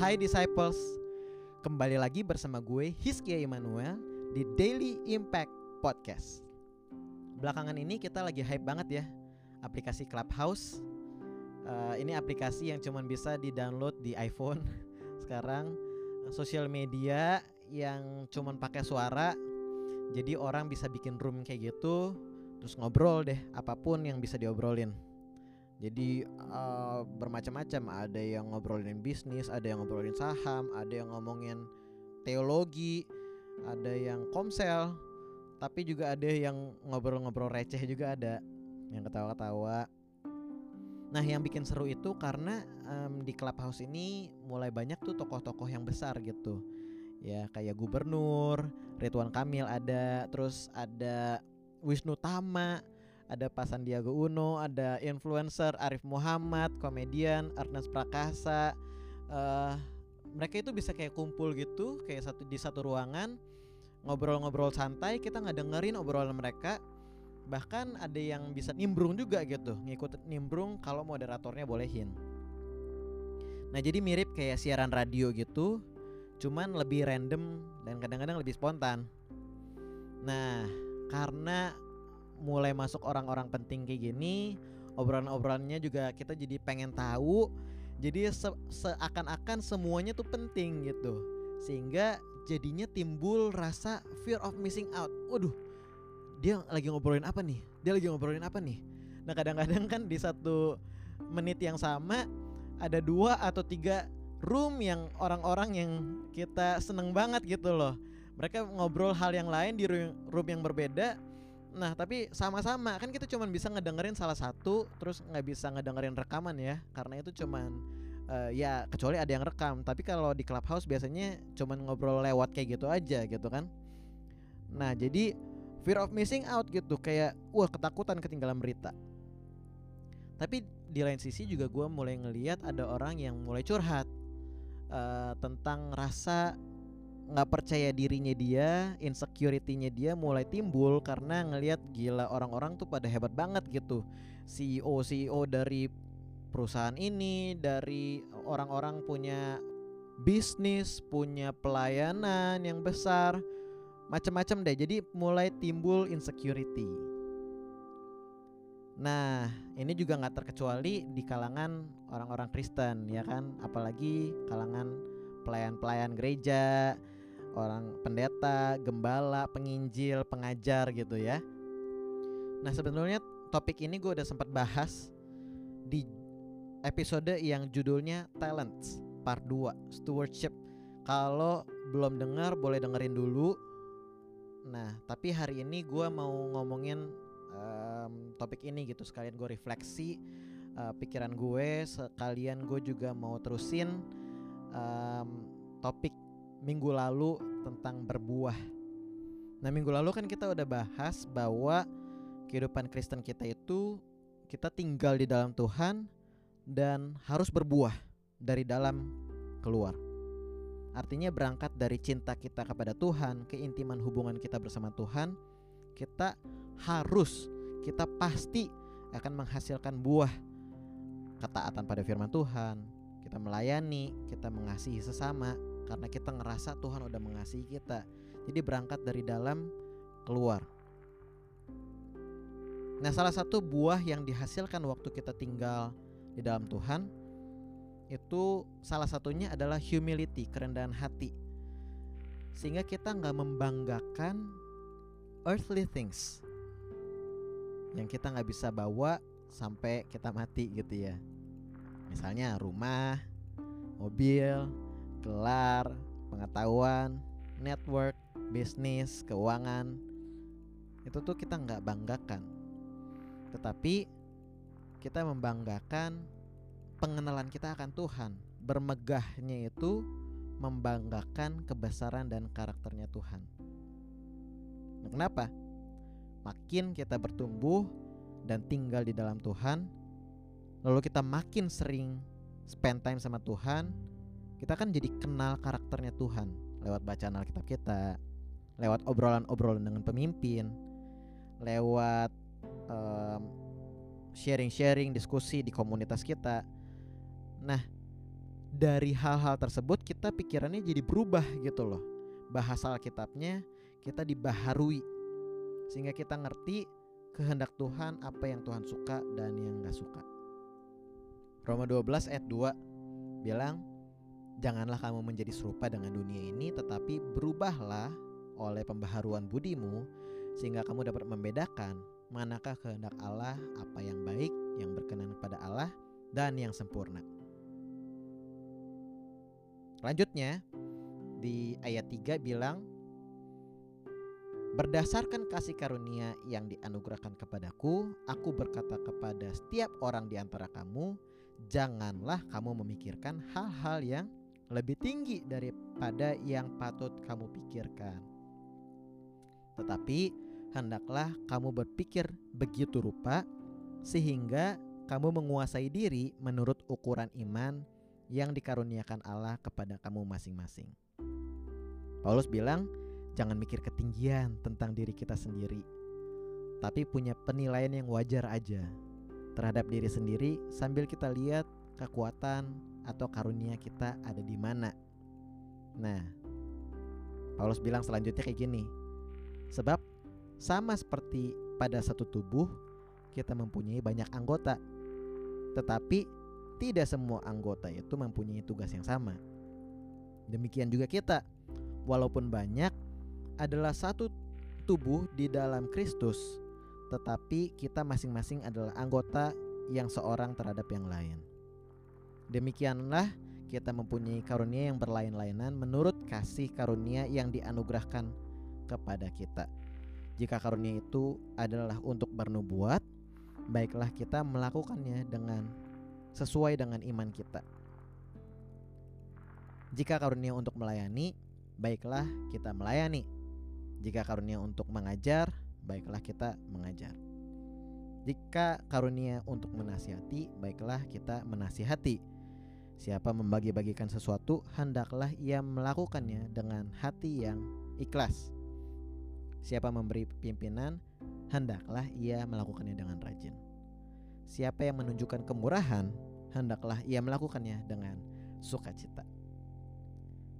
Hai Disciples, kembali lagi bersama gue Hiskia Immanuel di Daily Impact Podcast. Belakangan ini kita lagi hype banget ya aplikasi Clubhouse. Uh, ini aplikasi yang cuman bisa di-download di iPhone. Sekarang sosial media yang cuman pakai suara. Jadi orang bisa bikin room kayak gitu, terus ngobrol deh apa pun yang bisa diobrolin. Jadi uh, bermacam-macam, ada yang ngobrolin bisnis, ada yang ngobrolin saham, ada yang ngomongin teologi, ada yang komsel, tapi juga ada yang ngobrol-ngobrol receh juga ada, yang ketawa-ketawa. Nah, yang bikin seru itu karena um, di clubhouse ini mulai banyak tuh tokoh-tokoh yang besar gitu. Ya, kayak gubernur, Ridwan Kamil ada, terus ada Wisnu Tama, ada Pak Sandiaga Uno, ada influencer Arif Muhammad, komedian Ernest Prakasa. Uh, mereka itu bisa kayak kumpul gitu, kayak satu di satu ruangan ngobrol-ngobrol santai, kita nggak dengerin obrolan mereka. Bahkan ada yang bisa nimbrung juga gitu, ngikut nimbrung kalau moderatornya bolehin. Nah jadi mirip kayak siaran radio gitu, cuman lebih random dan kadang-kadang lebih spontan. Nah karena mulai masuk orang-orang penting kayak gini obrolan-obrolannya juga kita jadi pengen tahu. Jadi se seakan-akan semuanya tuh penting gitu. Sehingga jadinya timbul rasa fear of missing out. Waduh dia lagi ngobrolin apa nih? Dia lagi ngobrolin apa nih? Nah kadang-kadang kan di satu menit yang sama ada dua atau tiga room yang orang-orang yang kita seneng banget gitu loh. Mereka ngobrol hal yang lain di room yang berbeda Nah tapi sama-sama kan kita cuma bisa ngedengerin salah satu terus nggak bisa ngedengerin rekaman ya karena itu cuman uh, ya kecuali ada yang rekam tapi kalau di clubhouse biasanya cuman ngobrol lewat kayak gitu aja gitu kan. Nah jadi fear of missing out gitu kayak wah ketakutan ketinggalan berita. Tapi di lain sisi juga gue mulai ngeliat ada orang yang mulai curhat uh, tentang rasa nggak percaya dirinya dia, insecurity-nya dia mulai timbul karena ngelihat gila orang-orang tuh pada hebat banget gitu. CEO CEO dari perusahaan ini, dari orang-orang punya bisnis, punya pelayanan yang besar, macam-macam deh. Jadi mulai timbul insecurity. Nah, ini juga nggak terkecuali di kalangan orang-orang Kristen, ya kan? Apalagi kalangan pelayan-pelayan gereja, orang pendeta, gembala, penginjil, pengajar gitu ya. Nah sebenarnya topik ini gue udah sempat bahas di episode yang judulnya Talents Part 2 Stewardship. Kalau belum dengar boleh dengerin dulu. Nah tapi hari ini gue mau ngomongin um, topik ini gitu sekalian gue refleksi uh, pikiran gue sekalian gue juga mau terusin um, topik minggu lalu tentang berbuah. Nah, minggu lalu kan kita udah bahas bahwa kehidupan Kristen kita itu kita tinggal di dalam Tuhan dan harus berbuah dari dalam keluar. Artinya berangkat dari cinta kita kepada Tuhan, keintiman hubungan kita bersama Tuhan, kita harus, kita pasti akan menghasilkan buah ketaatan pada firman Tuhan, kita melayani, kita mengasihi sesama, karena kita ngerasa Tuhan udah mengasihi kita. Jadi berangkat dari dalam keluar. Nah, salah satu buah yang dihasilkan waktu kita tinggal di dalam Tuhan itu salah satunya adalah humility, kerendahan hati. Sehingga kita nggak membanggakan earthly things yang kita nggak bisa bawa sampai kita mati gitu ya. Misalnya rumah, mobil, gelar, pengetahuan, network, bisnis, keuangan itu tuh kita nggak banggakan, tetapi kita membanggakan pengenalan kita akan Tuhan. Bermegahnya itu membanggakan kebesaran dan karakternya Tuhan. Nah, kenapa? Makin kita bertumbuh dan tinggal di dalam Tuhan, lalu kita makin sering spend time sama Tuhan, kita kan jadi kenal karakternya Tuhan lewat bacaan Alkitab kita, lewat obrolan-obrolan dengan pemimpin, lewat sharing sharing-sharing diskusi di komunitas kita. Nah, dari hal-hal tersebut kita pikirannya jadi berubah gitu loh. Bahasa Alkitabnya kita dibaharui sehingga kita ngerti kehendak Tuhan apa yang Tuhan suka dan yang gak suka. Roma 12 ayat 2 bilang Janganlah kamu menjadi serupa dengan dunia ini tetapi berubahlah oleh pembaharuan budimu sehingga kamu dapat membedakan manakah kehendak Allah, apa yang baik, yang berkenan kepada Allah dan yang sempurna. Lanjutnya di ayat 3 bilang Berdasarkan kasih karunia yang dianugerahkan kepadaku, aku berkata kepada setiap orang di antara kamu, janganlah kamu memikirkan hal-hal yang lebih tinggi daripada yang patut kamu pikirkan. Tetapi hendaklah kamu berpikir begitu rupa sehingga kamu menguasai diri menurut ukuran iman yang dikaruniakan Allah kepada kamu masing-masing. Paulus bilang, jangan mikir ketinggian tentang diri kita sendiri, tapi punya penilaian yang wajar aja terhadap diri sendiri sambil kita lihat kekuatan atau karunia kita ada di mana. Nah, Paulus bilang selanjutnya kayak gini. Sebab sama seperti pada satu tubuh kita mempunyai banyak anggota, tetapi tidak semua anggota itu mempunyai tugas yang sama. Demikian juga kita, walaupun banyak, adalah satu tubuh di dalam Kristus, tetapi kita masing-masing adalah anggota yang seorang terhadap yang lain. Demikianlah kita mempunyai karunia yang berlain-lainan menurut kasih karunia yang dianugerahkan kepada kita. Jika karunia itu adalah untuk bernubuat, baiklah kita melakukannya dengan sesuai dengan iman kita. Jika karunia untuk melayani, baiklah kita melayani jika karunia untuk mengajar, baiklah kita mengajar. Jika karunia untuk menasihati, baiklah kita menasihati. Siapa membagi-bagikan sesuatu, hendaklah ia melakukannya dengan hati yang ikhlas. Siapa memberi pimpinan, hendaklah ia melakukannya dengan rajin. Siapa yang menunjukkan kemurahan, hendaklah ia melakukannya dengan sukacita.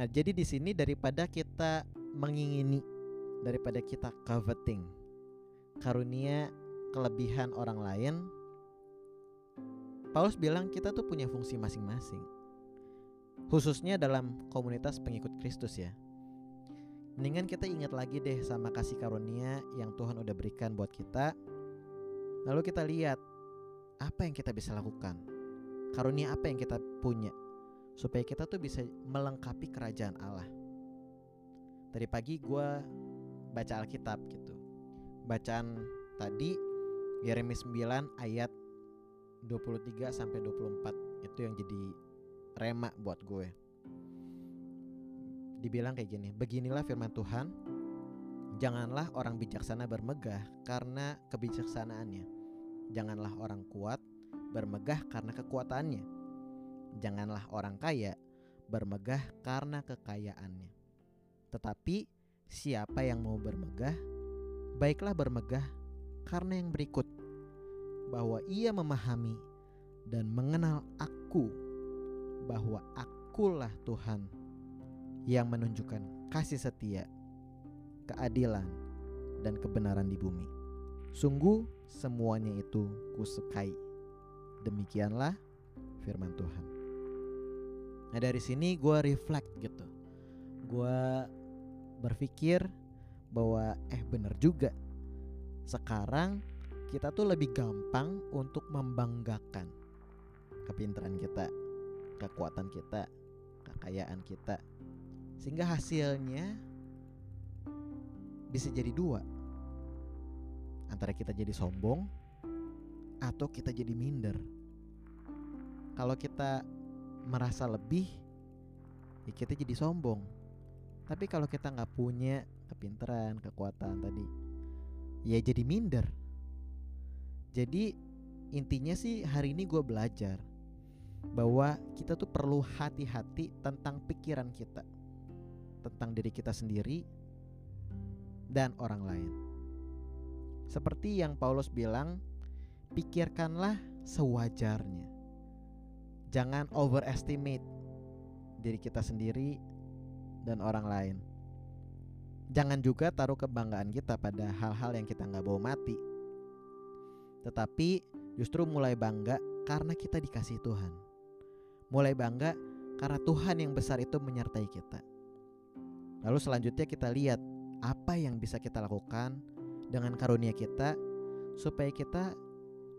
Nah, jadi di sini daripada kita mengingini daripada kita coveting karunia kelebihan orang lain Paulus bilang kita tuh punya fungsi masing-masing. Khususnya dalam komunitas pengikut Kristus ya. Mendingan kita ingat lagi deh sama kasih karunia yang Tuhan udah berikan buat kita. Lalu kita lihat apa yang kita bisa lakukan. Karunia apa yang kita punya. Supaya kita tuh bisa melengkapi kerajaan Allah. Tadi pagi gue baca Alkitab gitu. Bacaan tadi Yeremia 9 ayat 23 sampai 24 itu yang jadi rema buat gue. Dibilang kayak gini, beginilah firman Tuhan, janganlah orang bijaksana bermegah karena kebijaksanaannya. Janganlah orang kuat bermegah karena kekuatannya. Janganlah orang kaya bermegah karena kekayaannya. Tetapi Siapa yang mau bermegah, baiklah bermegah karena yang berikut, bahwa ia memahami dan mengenal aku, bahwa akulah Tuhan yang menunjukkan kasih setia, keadilan, dan kebenaran di bumi. Sungguh semuanya itu kusukai. Demikianlah firman Tuhan. Nah dari sini gue reflect gitu. Gue berpikir bahwa eh bener juga sekarang kita tuh lebih gampang untuk membanggakan kepintaran kita, kekuatan kita, kekayaan kita. Sehingga hasilnya bisa jadi dua. Antara kita jadi sombong atau kita jadi minder. Kalau kita merasa lebih, ya kita jadi sombong tapi kalau kita nggak punya kepintaran, kekuatan tadi, ya jadi minder. Jadi intinya sih hari ini gue belajar bahwa kita tuh perlu hati-hati tentang pikiran kita, tentang diri kita sendiri dan orang lain. Seperti yang Paulus bilang, pikirkanlah sewajarnya. Jangan overestimate diri kita sendiri dan orang lain. Jangan juga taruh kebanggaan kita pada hal-hal yang kita nggak bawa mati. Tetapi justru mulai bangga karena kita dikasih Tuhan. Mulai bangga karena Tuhan yang besar itu menyertai kita. Lalu selanjutnya kita lihat apa yang bisa kita lakukan dengan karunia kita supaya kita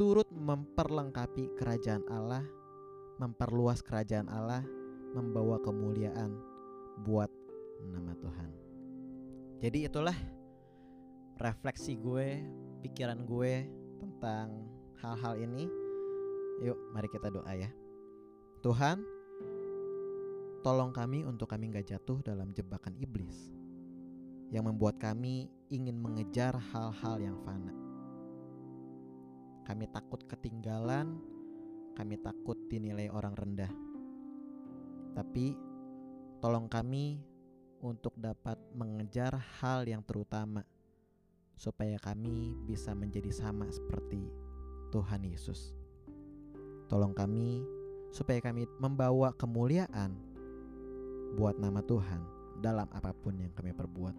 turut memperlengkapi kerajaan Allah, memperluas kerajaan Allah, membawa kemuliaan buat nama Tuhan. Jadi itulah refleksi gue, pikiran gue tentang hal-hal ini. Yuk, mari kita doa ya. Tuhan, tolong kami untuk kami gak jatuh dalam jebakan iblis yang membuat kami ingin mengejar hal-hal yang fana. Kami takut ketinggalan, kami takut dinilai orang rendah. Tapi tolong kami untuk dapat mengejar hal yang terutama supaya kami bisa menjadi sama seperti Tuhan Yesus. Tolong kami supaya kami membawa kemuliaan buat nama Tuhan dalam apa pun yang kami perbuat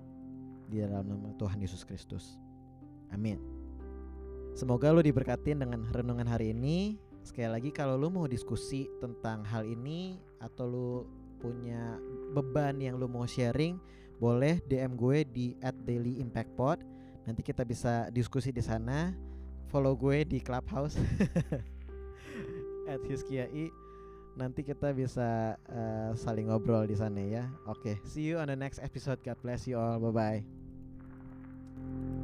di dalam nama Tuhan Yesus Kristus. Amin. Semoga lu diberkatin dengan renungan hari ini. Sekali lagi kalau lu mau diskusi tentang hal ini atau lu punya beban yang lu mau sharing, boleh DM gue di @dailyimpactpod. Nanti kita bisa diskusi di sana. Follow gue di Clubhouse at Hiskiai. Nanti kita bisa uh, saling ngobrol di sana ya. Oke, okay. see you on the next episode. God bless you all. Bye bye.